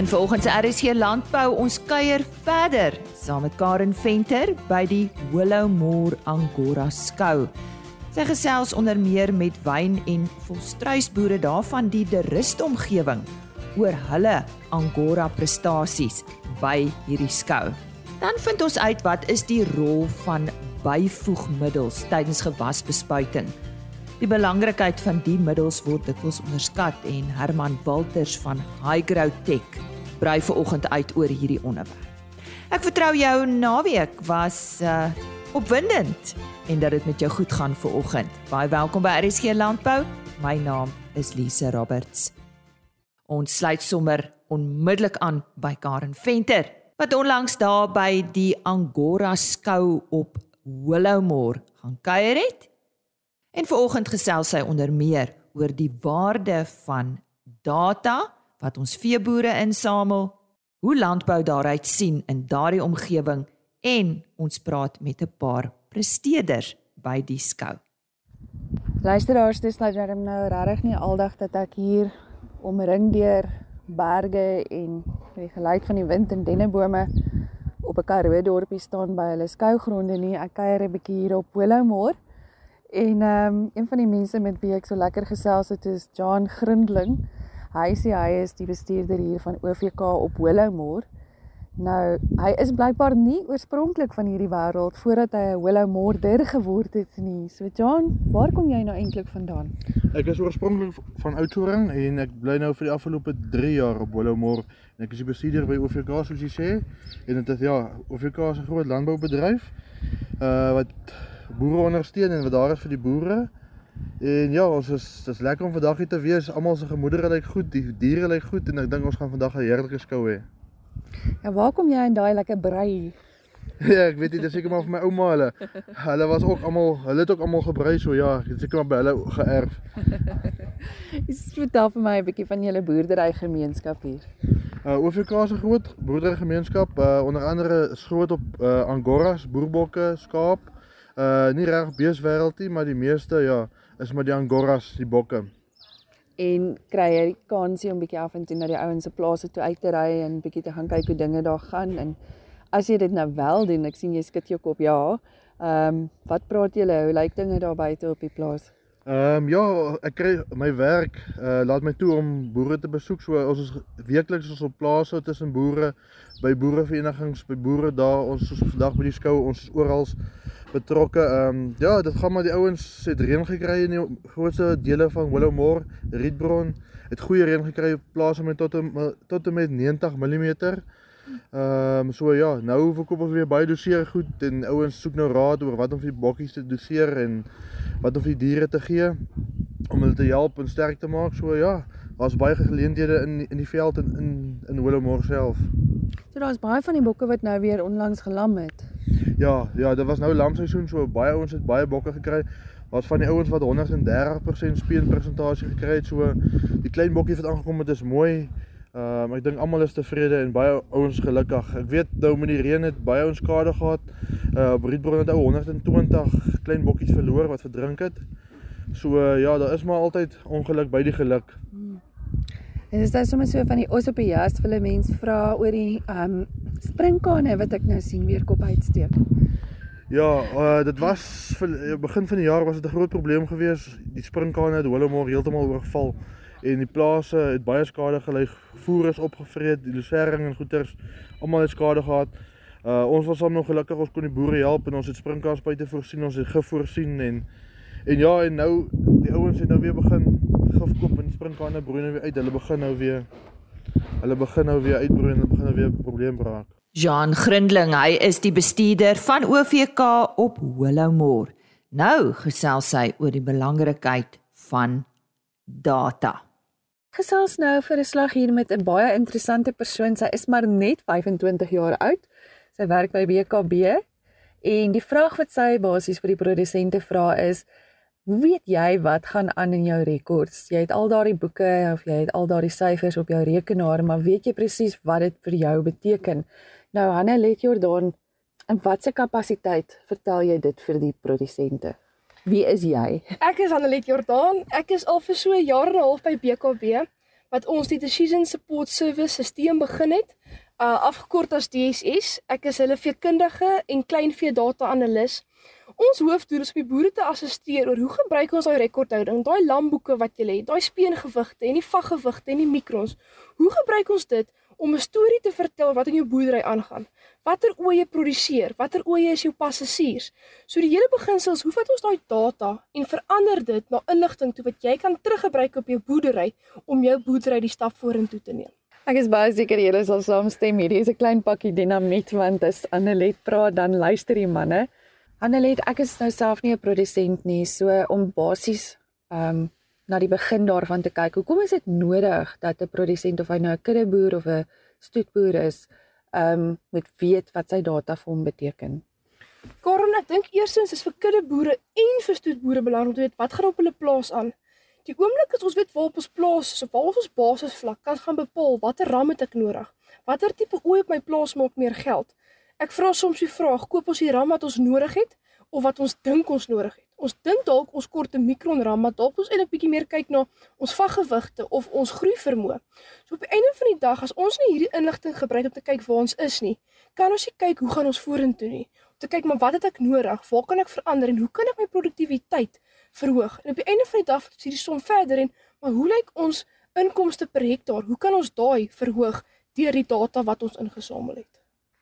In volgens RSC Landbou ons kuier verder saam met Karen Venter by die Willowmore Angora skou. Sy gesels onder meer met wyn en volstruisboere daarvan die De Rust omgewing oor hulle Angora prestasies by hierdie skou. Dan vind ons uit wat is die rol van byvoegmiddels tydens gewasbespuiting. Die belangrikheid van die middels word dikwels onderskat en Herman Walters van Highgrow Tech brei ver oggend uit oor hierdie onderwerp. Ek vertrou jou naweek was uh, opwindend en dat dit met jou goed gaan vir oggend. Baie welkom by RSG Landbou. My naam is Lise Roberts. Ons sluit sommer onmiddellik aan by Karen Venter wat onlangs daar by die Angora skou op Willowmore gaan kuier het. En vanoggend gesels sy onder meer oor die waarde van data wat ons veeboere insamel, hoe landbou daaruit sien in daardie omgewing en ons praat met 'n paar presteerders by die skou. Luisteraars, dis nou darem nou regtig nie aldag dat ek hier omring deur berge en die geluid van die wind en dennebome op 'n Karoo dorpie staan by hulle skougronde nie. Ek kuier 'n bietjie hier op Willowmore. En ehm um, een van die mense met wie ek so lekker gesels het is John Grindling. Hy sê hy is die bestuurder hier van OVK op Willowmore. Nou, hy is blykbaar nie oorspronklik van hierdie wêreld voordat hy 'n Willowmore geword het nie. So John, waar kom jy nou eintlik vandaan? Ek is oorspronklik van Oudtshoorn en ek bly nou vir die afgelope 3 jaar op Willowmore en ek is die bestuurder by OVK soos jy sê. En dit is ja, OVK is 'n groot landboubedryf uh wat boere ondersteun en wat daar is vir die boere. En ja, ons is dis lekker om vandag hier te wees. Almal se gemoedere lyk goed, die diere lyk goed en ek dink ons gaan vandag 'n heerlike skou hê. Ja, waar kom jy in daai lekker brei? ja, ek weet nie, dis seker maar vir my ouma hulle. Hulle was ook almal, hulle het ook almal gebrei so ja, ek het seker maar by hulle geërf. Is vertel vir my 'n bietjie van julle boerdery gemeenskap hier. Uh OVK 'n groot boerdery gemeenskap, uh onder andere is groot op uh Angoras, boerbokke, skaap. Uh nie reg beeswêreld nie, maar die meeste ja, is met die Angoras, die bokke. En kry jy die kansie om bietjie af en toe na die ouens se plase toe uit te ry en bietjie te gaan kyk hoe dinge daar gaan en as jy dit nou wel doen, ek sien jy skud jou kop ja. Ehm um, wat praat julle? Hoe lyk dinge daar buite op die plaas? Ehm um, ja, ek kry my werk uh laat my toe om boere te besoek. So ons is weekliks ons op plase tussen boere, by boereverenigings, by boere daar. Ons is vandag by die skou, ons is oral betrokke. Ehm um, ja, dit gaan maar die ouens het reën gekry in die grootste dele van Willowmore, Rietbron. Het goeie reën gekry op plase met tot tot en met 90 mm. Ehm um, so ja, nou verkoop ons weer baie doseer goed en ouens soek nou raad oor wat om vir die bokkies te doseer en wat om vir die diere te gee om hulle te help en sterk te maak. So ja, daar's baie geleenthede in in die veld en in in Willowmore self. So daar's baie van die bokke wat nou weer onlangs gelam het. Ja, ja, dit was nou lamseisoen, so baie ouens het baie bokke gekry. Wat van die ouens wat 130% speenpersentasie gekry het, so die klein bokkie wat aangekom het is mooi. Ehm um, ek dink almal is tevrede en baie ouens gelukkig. Ek weet nou met die reën het baie ouens skade gehad. Uh Rietbron het ou 120 klein bokkies verloor wat verdrink het. So uh, ja, daar is maar altyd ongeluk by die geluk. Hmm. En dis dan sommer so van die os op die jas vir 'n mens vra oor die um, springkane wat ek nou sien weer kop uitsteek. Ja, uh, dit was vir eh, begin van die jaar was dit 'n groot probleem gewees. Die springkane het Willowmore heeltemal oorval en die plase het baie skade gely. Voer is opgevreet, die losering en goeters almal het skade gehad. Uh ons was hom nog gelukkig ons kon die boere help en ons het springkane buite voorsien, ons het gif voorsien en en ja en nou die ouens het nou weer begin springkane broei nou weer uit. Hulle begin nou weer hulle begin nou weer uitbroei en hulle begin nou weer 'n probleem raak. Jean Grindling, hy is die bestuurder van OVK op Willowmore. Nou gesels hy oor die belangrikheid van data. Gesels nou vir 'n slag hier met 'n baie interessante persoon. Sy is maar net 25 jaar oud. Sy werk by BKB en die vraag wat sy basies vir die produsente vra is: "Hoe weet jy wat gaan aan in jou rekords? Jy het al daardie boeke of jy het al daardie syfers op jou rekenaar, maar weet jy presies wat dit vir jou beteken?" Nou Hanne let Jordan, in watter kapasiteit vertel jy dit vir die produsente? Wie is jy? Ek is Annelie Jordan. Ek is al vir so 'n jaar en 'n half by BKB. wat ons die Decision Support Service stelsel begin het, uh afgekort as DSS. Ek is hulle veekundige en kleinvee data analis. Ons hoofdoel is om die boere te assisteer oor hoe gebruik ons daai rekordhouding, daai lamboeke wat jy het, daai speengewigte en die vaggewigte en die mikrons. Hoe gebruik ons dit om 'n storie te vertel wat in jou boerdery aangaan? Watter ooe produseer? Watter ooe is jou passasiers? So die hele beginsel is hoe vat ons daai data en verander dit na inligting toe wat jy kan teruggebruik op jou boerdery om jou boerdery die stap vorentoe te neem. Ek is baie seker julle sal saamstem hierdie is 'n klein pakkie dinamiet want as Annelet praat dan luister die manne. Annelet, ek is nou self nie 'n produsent nie, so om basies ehm um, na die begin daarvan te kyk. Hoekom is dit nodig dat 'n produsent of hy nou 'n kuddeboer of 'n stoetboer is, ehm um, moet weet wat sy data vir hom beteken? Karen, ek dink eerstens is vir kuddeboere en vir stoetboere belangrik om te weet wat gaan op hulle plaas aan. Die oomblik as ons weet waar op ons plaas is, op waar ons basisvlak kan gaan bepaal watter ram het ek nodig. Watter tipe ooi op my plaas maak meer geld? Ek vra soms die vraag, koop ons die ram wat ons nodig het of wat ons dink ons nodig het? Ons dink dalk ons kort 'n mikron ram, maar dalk ons eintlik bietjie meer kyk na ons vaggewigte of ons groei vermoë. So op die einde van die dag as ons nie hierdie inligting gebruik om te kyk waar ons is nie, kan ons nie kyk hoe gaan ons vorentoe nie. Om te kyk maar wat het ek nodig? Waar kan ek verander en hoe kan ek my produktiwiteit verhoog? En op die einde van die dag is hierdie som verder en maar hoe lyk ons inkomste per hektaar? Hoe kan ons daai verhoog deur die data wat ons ingesamel het?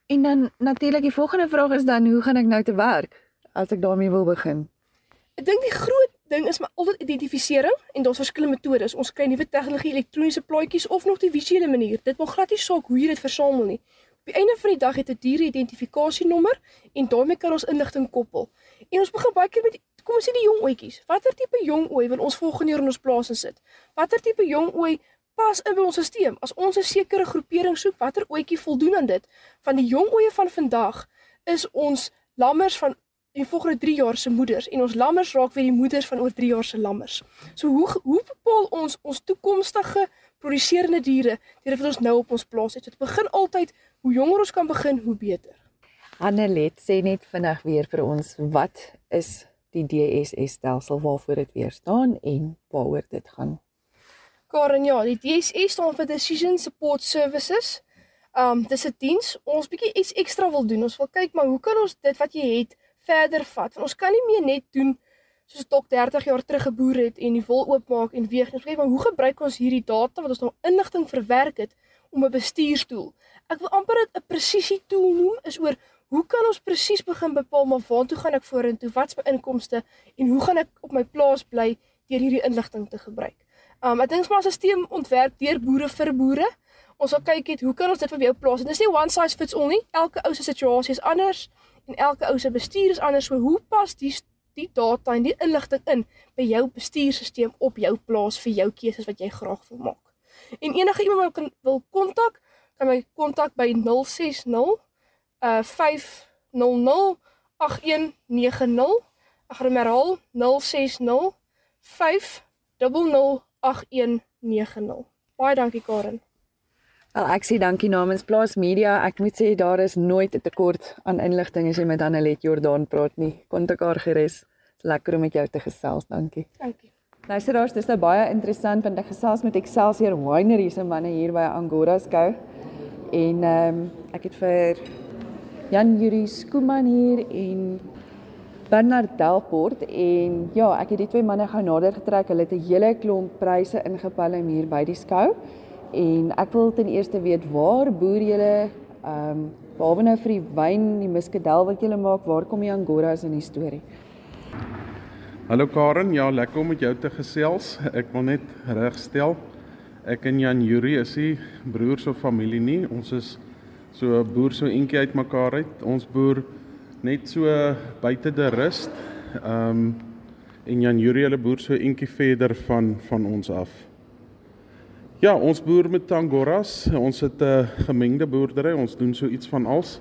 En dan natuurlik die volgende vraag is dan hoe gaan ek nou te werk as ek daarmee wil begin? Ek dink die groot ding is maar altyd identifisering en daar's verskillende metodes. Ons kry nuwe tegnologie, elektroniese plaatjies of nog die visuele manier. Dit maak glad nie saak hoe jy dit versamel nie. Op die einde van die dag het 'n diere identifikasienommer en daarmee kan ons inligting koppel. En ons begin baie keer met kom ons sê die jong ooitjies. Watter tipe jong ooi wil ons volgende jaar in ons plaas insit? Watter tipe jong ooi pas in by ons stelsel. As ons 'n sekere groepering soek, watter oetjie voldoen aan dit? Van die jong oeye van vandag is ons lammers van die volgende 3 jaar se moeders en ons lammers raak weer die moeders van oor 3 jaar se lammers. So hoe hoe bepaal ons ons toekomstige produserende diere wat ons nou op ons plaas het? Dit begin altyd hoe jonger ons kan begin, hoe beter. Annelet sê net vinnig weer vir ons wat is die DSS stelsel waarvoor dit weer staan en waaroor dit gaan. Karen, ja, die DSS staan vir Decision Support Services. Um dis 'n diens. Ons bietjie iets ekstra wil doen. Ons wil kyk maar hoe kan ons dit wat jy het verder vat? Want ons kan nie meer net doen soos tot 30 jaar terug geboer het en die wol oopmaak en weeg. Ons kyk maar hoe gebruik ons hierdie data wat ons nou inligting verwerk het om 'n bestuurstoel. Ek wil amper dit 'n presisie tool noem is oor hoe kan ons presies begin bepaal maar waartoe gaan ek vorentoe? Wat's my inkomste en hoe gaan ek op my plaas bly deur hierdie inligting te gebruik? Um ek dink ons moet 'n stelsel ontwerp deur boere vir boere. Ons wil kyk het hoe kan ons dit vir jou plaas? Dit is nie one size fits all nie. Elke ou se situasie is anders en elke ou se bestuur is anders. So hoe pas die die data en die inligting in by jou bestuurstelsel op jou plaas vir jou keuses wat jy graag wil maak? En enige iemand wat kan wil kontak, kan my kontak by 060 uh 500 8190. Ek gaan herhaal 060 500 8190. Baie dankie Karen. Wel ek sê dankie namens Plaas Media. Ek moet sê daar is nooit 'n tekort aan inligting as jy met Annelet Jordaan praat nie. Kontak haar gerus. Lekker om met jou te gesels. Dankie. Dankie. Luisteraars, dis nou baie interessant want ek gesels met Excelsior Winery se manne hier by Angora Skou. En ehm um, ek het vir Jan Juri Skooman hier en Bernard Delport en ja, ek het die twee manne gou nader getrek. Hulle het 'n hele klomp pryse ingepalm hier by die skou. En ek wil ten eerste weet waar boer julle ehm um, behalwe nou vir die wyn, die muskadel wat julle maak, waar kom die angoras in die storie? Hallo Karen, ja, lekker om met jou te gesels. Ek wil net regstel. Ek en Jan Juri is nie broers of familie nie. Ons is so boer so eentjie uitmekaar uit. Ons boer net so buite die rust. Ehm um, en Jan Juri hulle boer so eentjie verder van van ons af. Ja, ons boer met angoras. Ons het 'n gemengde boerdery. Ons doen so iets van als.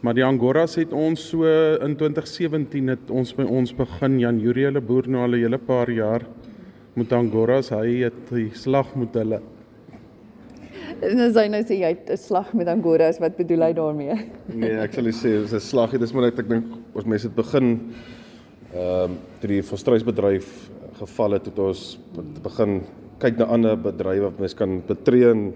Maar die angoras het ons so in 2017 het ons by ons begin. Jan Juri hulle boer nou al 'n hele paar jaar met angoras. Hy het die slag met hulle. En as hy nou sê jy het 'n slag met angoras, wat bedoel hy daarmee? Nee, ek sal sê dis 'n slag, dit is maar net ek dink ons mense het begin ehm um, toe die volstruisbedryf geval het, het ons begin kyk na ander bedrywe wat mens kan betree en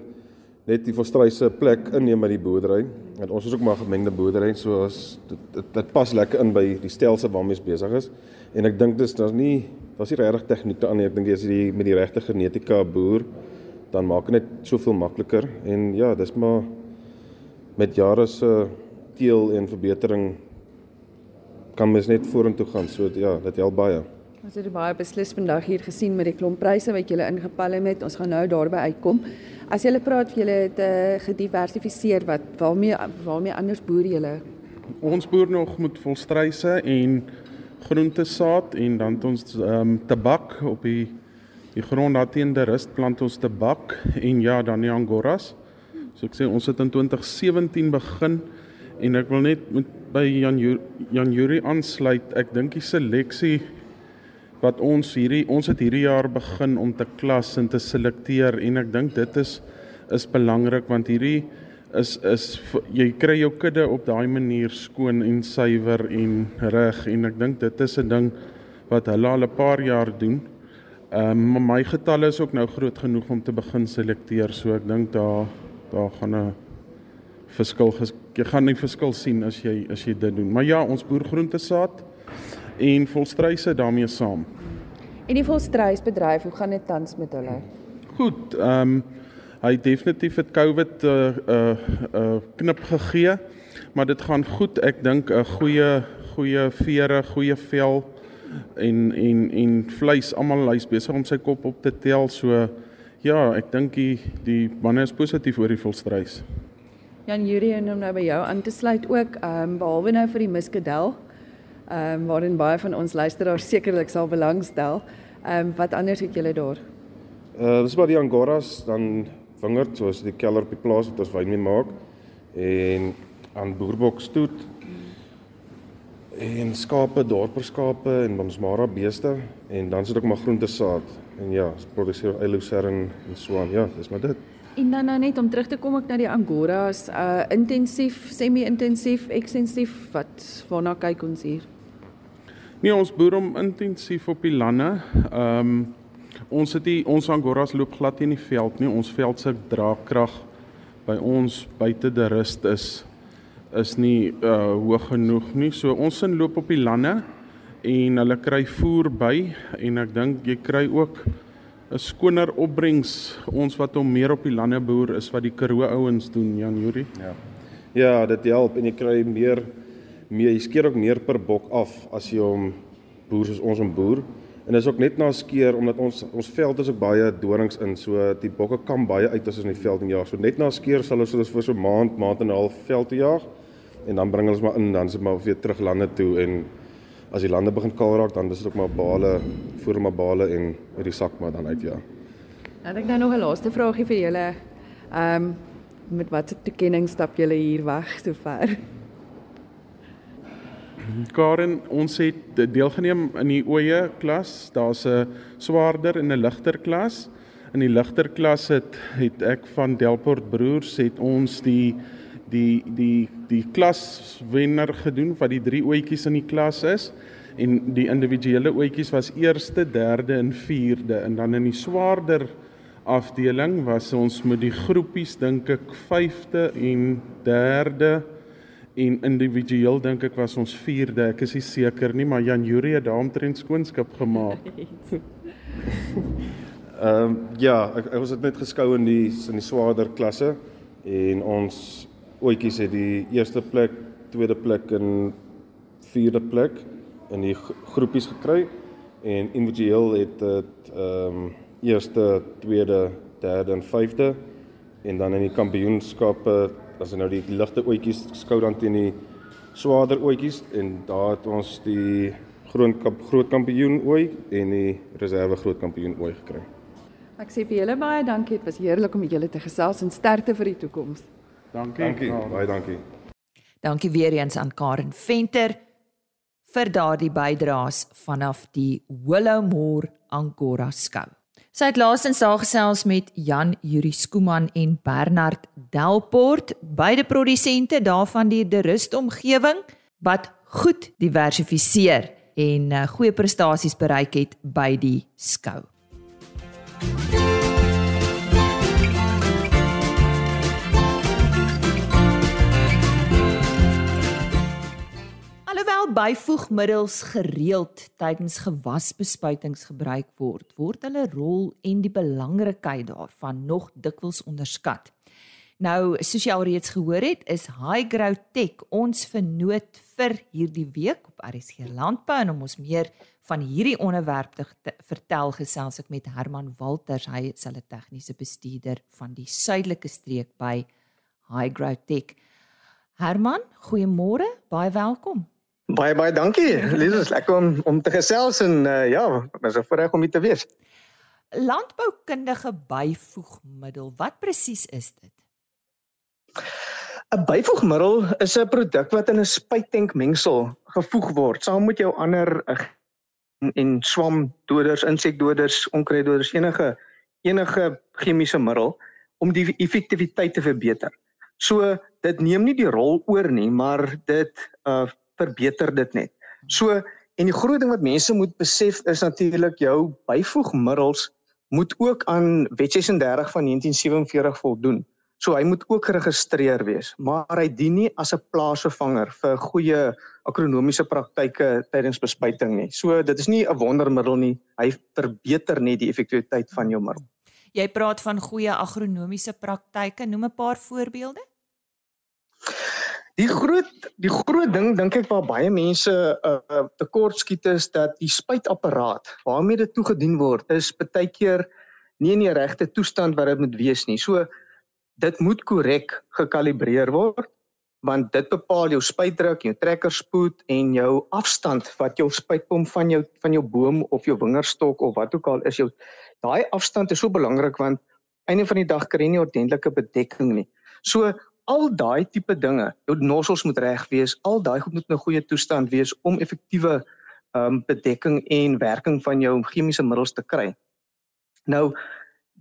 net die volstryse plek inneem by die boerdery. En ons is ook maar gemengde boerdery, so as dit, dit dit pas lekker in by die stelsel waarmee ons besig is. En ek dink dis daar's nie daar's nie regtig tegnieke aan nie. Ek dink as jy met die regte genetika boer, dan maak dit net soveel makliker en ja, dis maar met jare se teel en verbetering kan mens net vorentoe gaan. So ja, dit help baie. Ons het baie beslis vandag hier gesien met die klomp pryse wat julle ingepalm het. Ons gaan nou daarby uitkom. As julle praat julle het uh, gediversifiseer wat waarmee waarmee anders boer julle? Ons boer nog met volstryse en groentesaad en dan het ons ehm um, tabak op die die grond daar teen die rust plant ons tabak en ja dan die angoras. So ek sê ons het in 2017 begin en ek wil net met by Jan Jan Yuri aansluit. Ek dink die seleksie wat ons hierdie ons het hierdie jaar begin om te klas en te selekteer en ek dink dit is is belangrik want hierdie is is jy kry jou kudde op daai manier skoon en suiwer en reg en ek dink dit is 'n ding wat hulle al 'n paar jaar doen. Ehm um, my getalle is ook nou groot genoeg om te begin selekteer, so ek dink daar daar gaan 'n verskil jy gaan 'n verskil sien as jy as jy dit doen. Maar ja, ons boer groentesaad en volstryse daarmee saam. En die volstrysbedryf, hoe gaan dit tans met hulle? Goed, ehm um, hy definitief het COVID 'n uh, eh, 'n uh, eh, uh, knip gegee, maar dit gaan goed. Ek dink 'n goeie goeie vere, goeie vel en en en vleis almal hy's besig om sy kop op te tel. So ja, ek dink die die manne is positief oor die volstrys. Jan Jurie en om nou by jou aan te sluit ook, ehm um, behalwe nou vir die muskedel, ehm um, waarin baie van ons luisteraars sekerlik sal belangstel. Ehm um, wat anders het julle daar? Uh dis maar die angoras dan wingerd soos die keller op die plaas wat ons wyn mee maak en aan boerboksstoet en skape, dorperskape en ons mara beeste en dan sit ek maar groentesaad en ja, ons produseer eiloosern en so aan. Ja, dis maar dit. En dan nou net om terug te kom ek na die angoras, uh intensief, semi-intensief, ekstensief, wat waarna kyk ons hier? Nee, ons boer hom intensief op die lande. Ehm um, ons het die ons angoras loop glad in die veld nie. Ons veld se draagkrag by ons buite die rust is is nie uh hoog genoeg nie. So ons sin loop op die lande en hulle kry voer by en ek dink jy kry ook 'n skoner opbrengs ons wat hom meer op die lande boer is wat die Karoo ouens doen Jan Juri. Ja. Ja, dit help en jy kry meer meer jy skeer ook meer per bok af as jy hom boer soos ons hom boer. En dis ook net na skeer omdat ons ons veld is ook baie dorings in. So die bokke kan baie uit as ons in die veld en jaag. So net na skeer sal ons vir so 'n maand, maand en 'n half veld te jaag en dan bring ons maar in dan is dit maar weer terug lande toe en as die lande begin kaal raak dan is dit ook maar bale, voer maar bale en uit die sak maar dan uit ja. Dan ek nou nog 'n laaste vraagie vir julle. Ehm um, met watter toekenning stap julle hier weg sover? Karen, ons het deelgeneem in die oeye klas. Daar's 'n swaarder en 'n ligter klas. In die ligter klas het het ek van Delport Broers het ons die die die die klaswenner gedoen wat die drie oetjies in die klas is en die individuele oetjies was eerste, derde en vierde en dan in die swaarder afdeling was ons met die groepies dink ek 5de en 3de en individueel dink ek was ons vierde. Ek is nie seker nie, maar Jan Juri het daaromtrent skoonskap gemaak. Ehm um, ja, ek, ek was net geskou in die in die swaarder klasse en ons oetjies het die eerste plek, tweede plek en vierde plek in die groepies gekry en individueel het dit ehm um, eerste, tweede, derde en vyfde en dan in die kampioenskappe as nou die ligte oetjies skou dan teen die swaarder oetjies en daar het ons die groot kamp, groot kampioen ooi en die reserve groot kampioen ooi gekry. Ek sê vir julle baie dankie. Dit was heerlik om julle te gesels en sterkte vir die toekoms. Dankie. Dankie. Baie dankie. Dankie weer eens aan Karen Venter vir daardie bydraes vanaf die Willowmore Angora skou. Sy het laasens daar gesels met Jan Juri Skooman en Bernard Delport, beide produsente daarvan die De Rust omgewing wat goed diversifiseer en uh, goeie prestasies bereik het by die skou. Muziek byvoegmiddels gereeld tydens gewasbespuitings gebruik word, word hulle rol en die belangrikheid daarvan nog dikwels onderskat. Nou, soos jy alreeds gehoor het, is Highgrow Tech ons vernoot vir hierdie week op RSG Landbou en om ons meer van hierdie onderwerp te, te vertel gesels ek met Herman Walters, hy is hulle tegniese bestuurder van die suidelike streek by Highgrow Tech. Herman, goeiemôre, baie welkom. Baie baie dankie. Lies, lekker om om te gesels en uh, ja, is 'n voorreg om hier te wees. Landboukundige byvoegmiddel, wat presies is dit? 'n Byvoegmiddel is 'n produk wat in 'n spuittank mengsel gevoeg word saam met jou ander uh, en swamdoders, insekdoders, onkruiddoders, enige enige chemiese middel om die effektiwiteit te verbeter. So dit neem nie die rol oor nie, maar dit uh verbeter dit net. So en die groot ding wat mense moet besef is natuurlik jou byvoegmiddels moet ook aan Wet 36 van 1947 voldoen. So hy moet ook geregistreer wees, maar hy dien nie as 'n plaasvervanger vir goeie agronomiese praktyke tydens bespuiting nie. So dit is nie 'n wondermiddel nie. Hy verbeter net die effektiwiteit van jou middel. Jy praat van goeie agronomiese praktyke. Noem 'n paar voorbeelde. Die groot die groot ding dink ek waar baie mense uh, tekort skiet is dat die spuitapparaat waarmee dit toegedien word is baie keer nie in die regte toestand wat dit moet wees nie. So dit moet korrek gekalibreer word want dit bepaal jou spuitdruk, jou trekkerspoed en jou afstand wat jou spuitpomp van jou van jou boom of jou wingerdstok of wat ook al is jou daai afstand is so belangrik want einde van die dag kry jy nie ordentlike bedekking nie. So al daai tipe dinge, jou nossels moet reg wees, al daai goed moet in 'n goeie toestand wees om effektiewe ehm um, bedekking en werking van jou chemiese middels te kry. Nou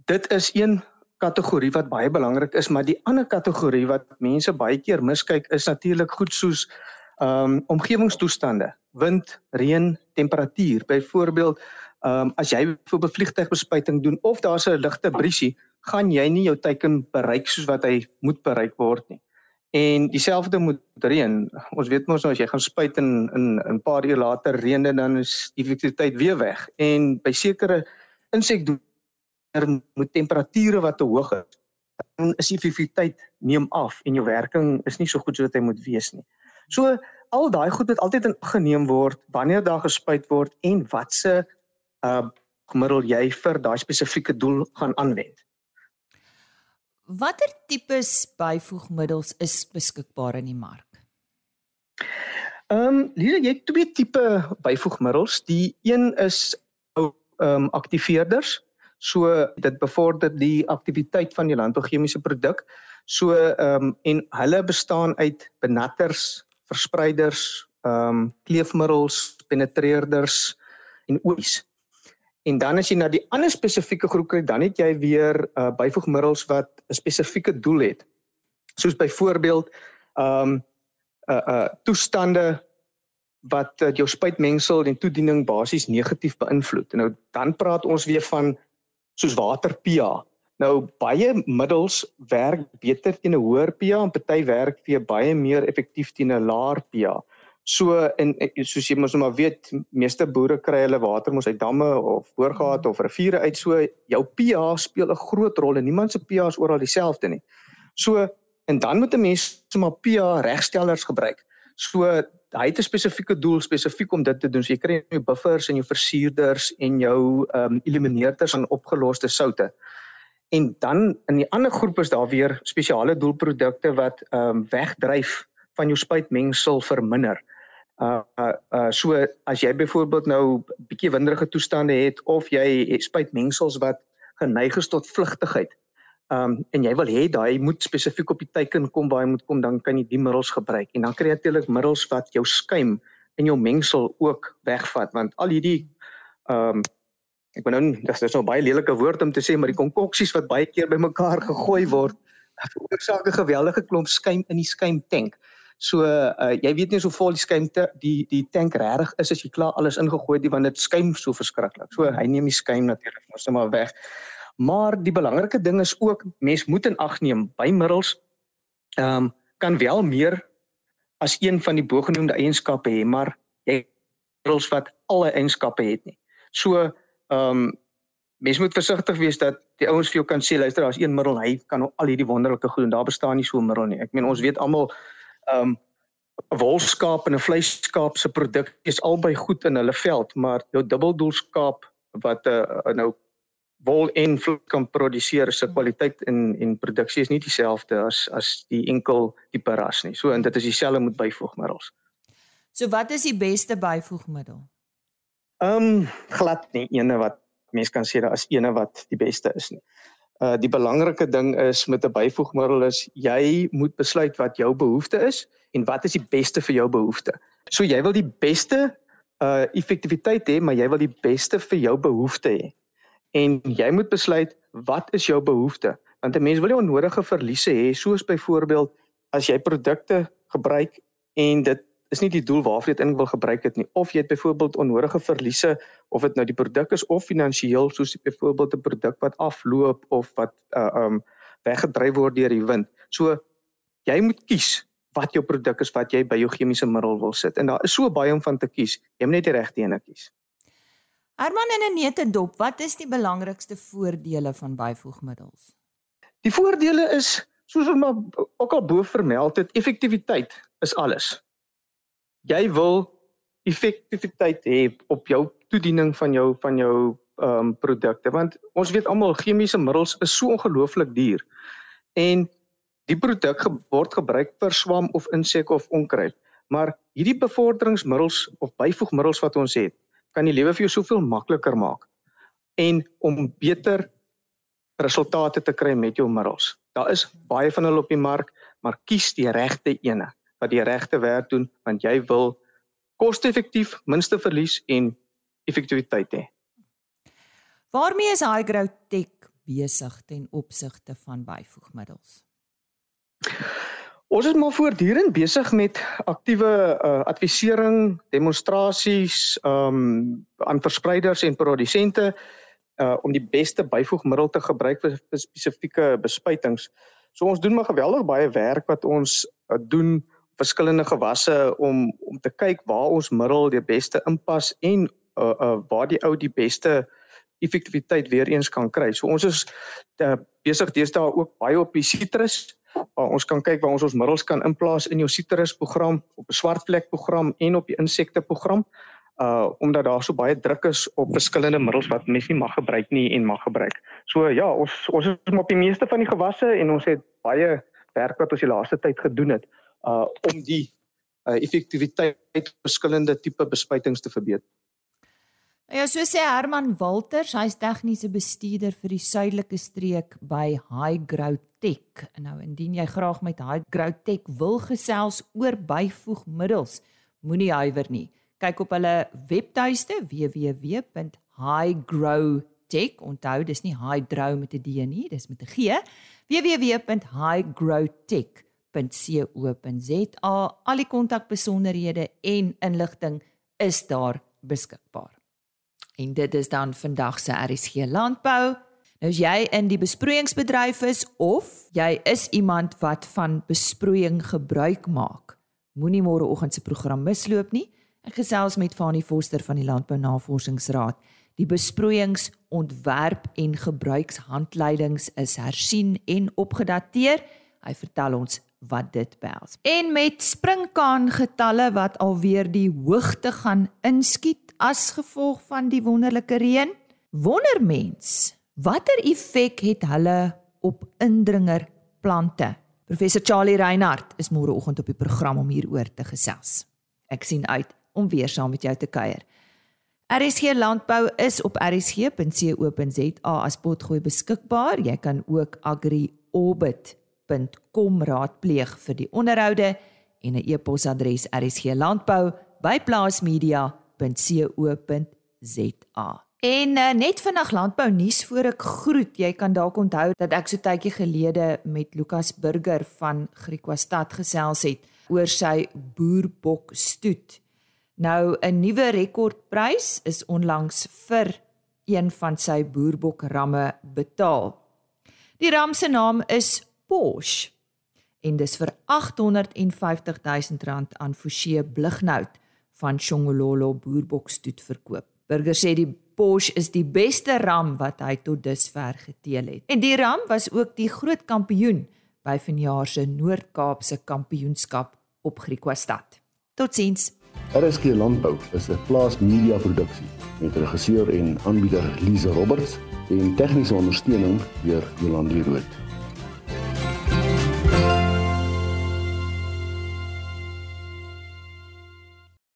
dit is een kategorie wat baie belangrik is, maar die ander kategorie wat mense baie keer miskyk is natuurlik goed soos ehm um, omgewingstoestande, wind, reën, temperatuur. Byvoorbeeld, ehm um, as jy byvoorbeeld vliegtuigbespuiting doen of daar's 'n ligte briesie, gaan jy nie jou teiken bereik soos wat hy moet bereik word nie. En dieselfde moet reën. Ons weet mos nou as jy gaan spuit in in 'n paar uur later reën dit dan is die effektiwiteit weer weg. En by sekere insekdoener moet temperature wat te hoog is, dan is die effektiwiteit neem af en jou werking is nie so goed soos wat hy moet wees nie. So al daai goed moet altyd in geneem word wanneer daar gespuit word en watse uh middel jy vir daai spesifieke doel gaan aanwend. Watter tipes byvoegmiddels is beskikbaar in die mark? Ehm, um, Lisa, jy het twee tipe byvoegmiddels. Die een is ehm um, aktiveerders. So dit bevorder die aktiwiteit van die landbouchemiese produk. So ehm um, en hulle bestaan uit benatters, verspreiders, ehm um, kleefmiddels, penetreerders en olies. En dan as jy na die ander spesifieke groep kyk, dan het jy weer uh, byvoegmiddels wat 'n spesifieke doel het. Soos byvoorbeeld ehm um, uh uh toestande wat uh, jou spuitmengsel en toediening basies negatief beïnvloed. Nou dan praat ons weer van soos water pH. Nou baie middels werk beter teen 'n hoër pH en party werk weer baie meer effektief teen 'n laer pH. So en soos jy mos nou maar weet, meeste boere kry hulle water mos uit damme of boorgate of riviere uit. So jou pH speel 'n groot rol en niemand se pH is oral dieselfde nie. So en dan moet 'n mens sommer pH regstellers gebruik. So hy het 'n spesifieke doel spesifiek om dit te doen. So jy kry jou buffers en jou versuurders en jou ehm um, elimineerders van opgeloste soutte. En dan in die ander groep is daar weer spesiale doelprodukte wat ehm um, wegdryf van jou spuitmengsel verminder. Uh, uh uh so as jy byvoorbeeld nou bietjie winderige toestande het of jy spuitmengsels wat geneig is tot vlugtigheid. Um en jy wil hê daai moet spesifiek op die teiken kom waar hy moet kom dan kan jy die middels gebruik en dan kry jy natuurlik middels wat jou skuim in jou mengsel ook wegvat want al hierdie um ek bedoel nou dis dis nou baie lelike woord om te sê maar die konkoksies wat baie keer bymekaar gegooi word veroorsaak 'n geweldige klomp skuim in die skuimtank. So uh, jy weet nie so vol die skuimte die die tank regtig is as jy klaar alles ingegooi het want dit skuim so verskriklik. So hy neem die skuim natuurlik mos net maar weg. Maar die belangrike ding is ook mens moet in ag neem bymiddels ehm um, kan wel meer as een van die bogenoemde eienskappe hê, maar jy middels wat alle eienskappe het nie. So ehm um, mens moet versigtig wees dat die ouens vir jou kan sê luister daar's een middel hy kan al hierdie wonderlike goed doen. Daar bestaan nie so 'n middel nie. Ek meen ons weet almal um, 'n wolskaap en 'n vleiskaap se produk is albei goed in hulle veld, maar jou dubbeldoelskaap wat 'n uh, eh, nou wol en vleis kan produseer se kwaliteit en en produksie is nie dieselfde as as die enkel tipe ras nie. So en dit is dieselfde met byvoegmiddels. So wat is die beste byvoegmiddel? Ehm um, glad nie ene wat mens kan sê daar is ene wat die beste is nie. Uh die belangrike ding is met 'n byvoegmiddel is jy moet besluit wat jou behoefte is en wat is die beste vir jou behoefte. So jy wil die beste uh effektiwiteit hê, maar jy wil die beste vir jou behoefte hê. En jy moet besluit wat is jou behoefte? Want 'n mens wil nie onnodige verliese hê soos byvoorbeeld as jy produkte gebruik en dit is nie die doel waarvoor jy dit in wil gebruik het nie of jy het byvoorbeeld onnodige verliese of dit nou die produk is of finansiëel soos byvoorbeeld 'n produk wat afloop of wat uh um weggedryf word deur die wind. So jy moet kies wat jou produk is wat jy by jou chemiese middel wil sit en daar is so baie om van te kies. Jy moet net die regte een kies. Herman in 'n netendop, wat is die belangrikste voordele van byvoegmiddels? Die voordele is soos ons maar ook al bo vermeld het, effektiwiteit is alles jy wil effektiwiteit hê op jou toediening van jou van jou ehm um, produkte want ons weet almal chemiese middels is so ongelooflik duur. En die produk ge word gebruik vir swam of insek of onkruid. Maar hierdie bevorderingsmiddels of byvoegmiddels wat ons het kan die lewe vir jou soveel makliker maak en om beter resultate te kry met jou middels. Daar is baie van hulle op die mark maar kies die regte ene wat die regte werk doen want jy wil koste-effektief, minste verlies en effektiwiteit hê. Waarmee is Hygrotech besig ten opsigte van byvoegmiddels? Ons is maar voortdurend besig met aktiewe uh, advisering, demonstrasies um aan verspreiders en produsente uh om die beste byvoegmiddel te gebruik vir spesifieke bespuitings. So ons doen maar geweldig baie werk wat ons uh, doen verskillende gewasse om om te kyk waar ons middel die beste inpas en uh, uh waar die ou die beste effektiwiteit weer eens kan kry. So ons is uh, besig deesdae ook baie op die sitrus. Uh, ons kan kyk waar ons ons middels kan inplaas in jou sitrus program, op 'n swart vlek program en op die insekte program. Uh omdat daar so baie druk is op verskillende middels wat mens nie mag gebruik nie en mag gebruik. So ja, ons ons is op die meeste van die gewasse en ons het baie werk wat ons die laaste tyd gedoen het uh om die uh, effektiwiteit van verskillende tipe bespuitings te verbeter. Ja, so sê Herman Walters, hy's tegniese bestuurder vir die suidelike streek by High Growth Tech. Nou indien jy graag met High Growth Tech wil gesels oor byvoegmiddels, moenie huiwer nie. Kyk op hulle webtuiste www.highgrowtech. Onthou, dis nie hydro met 'n D nie, dis met 'n G. www.highgrowtech.com www.rsg.co.za. Al die kontakbesonderhede en inligting is daar beskikbaar. En dit is dan vandag se RSG Landbou. Nou as jy in die besproeiingsbedryf is of jy is iemand wat van besproeiing gebruik maak, moenie môreoggend se program misloop nie. Ek gesels met Fanie Foster van die Landbou Navorsingsraad. Die besproeiingsontwerp en gebruikshandleidings is hersien en opgedateer. Hy vertel ons wat dit behels. En met springkaan getalle wat alweer die hoogte gaan inskiet as gevolg van die wonderlike reën, wonder mens, watter effek het hulle op indringer plante? Professor Charlie Reinhardt is môreoggend op die program om hieroor te gesels. Ek sien uit om weer saam met jou te kuier. RSG Landbou is op rsg.co.za as potgooi beskikbaar. Jy kan ook Agri Orbit rsg.com raadpleeg vir die onderhoude en 'n e-posadres rsglandbou@plaasmedia.co.za. En uh, net vinnig landbou nuus voor ek groet. Jy kan dalk onthou dat ek so tydjie gelede met Lukas Burger van Griquastad gesels het oor sy boerbok stoet. Nou 'n nuwe rekordprys is onlangs vir een van sy boerbok ramme betaal. Die ram se naam is Porsche en dis vir 850 000 rand aan Forsie Blighnout van Shongololo boerbokstoet verkoop. Burger sê die Porsche is die beste ram wat hy tot dusver geteel het. En die ram was ook die groot kampioen by vanjaar se Noord-Kaapse kampioenskap op Griquastad. Totsiens. RSG Landbou is 'n plaas media produksie met regisseur en aanbieder Lize Roberts en tegniese ondersteuning deur Jolande Rooi.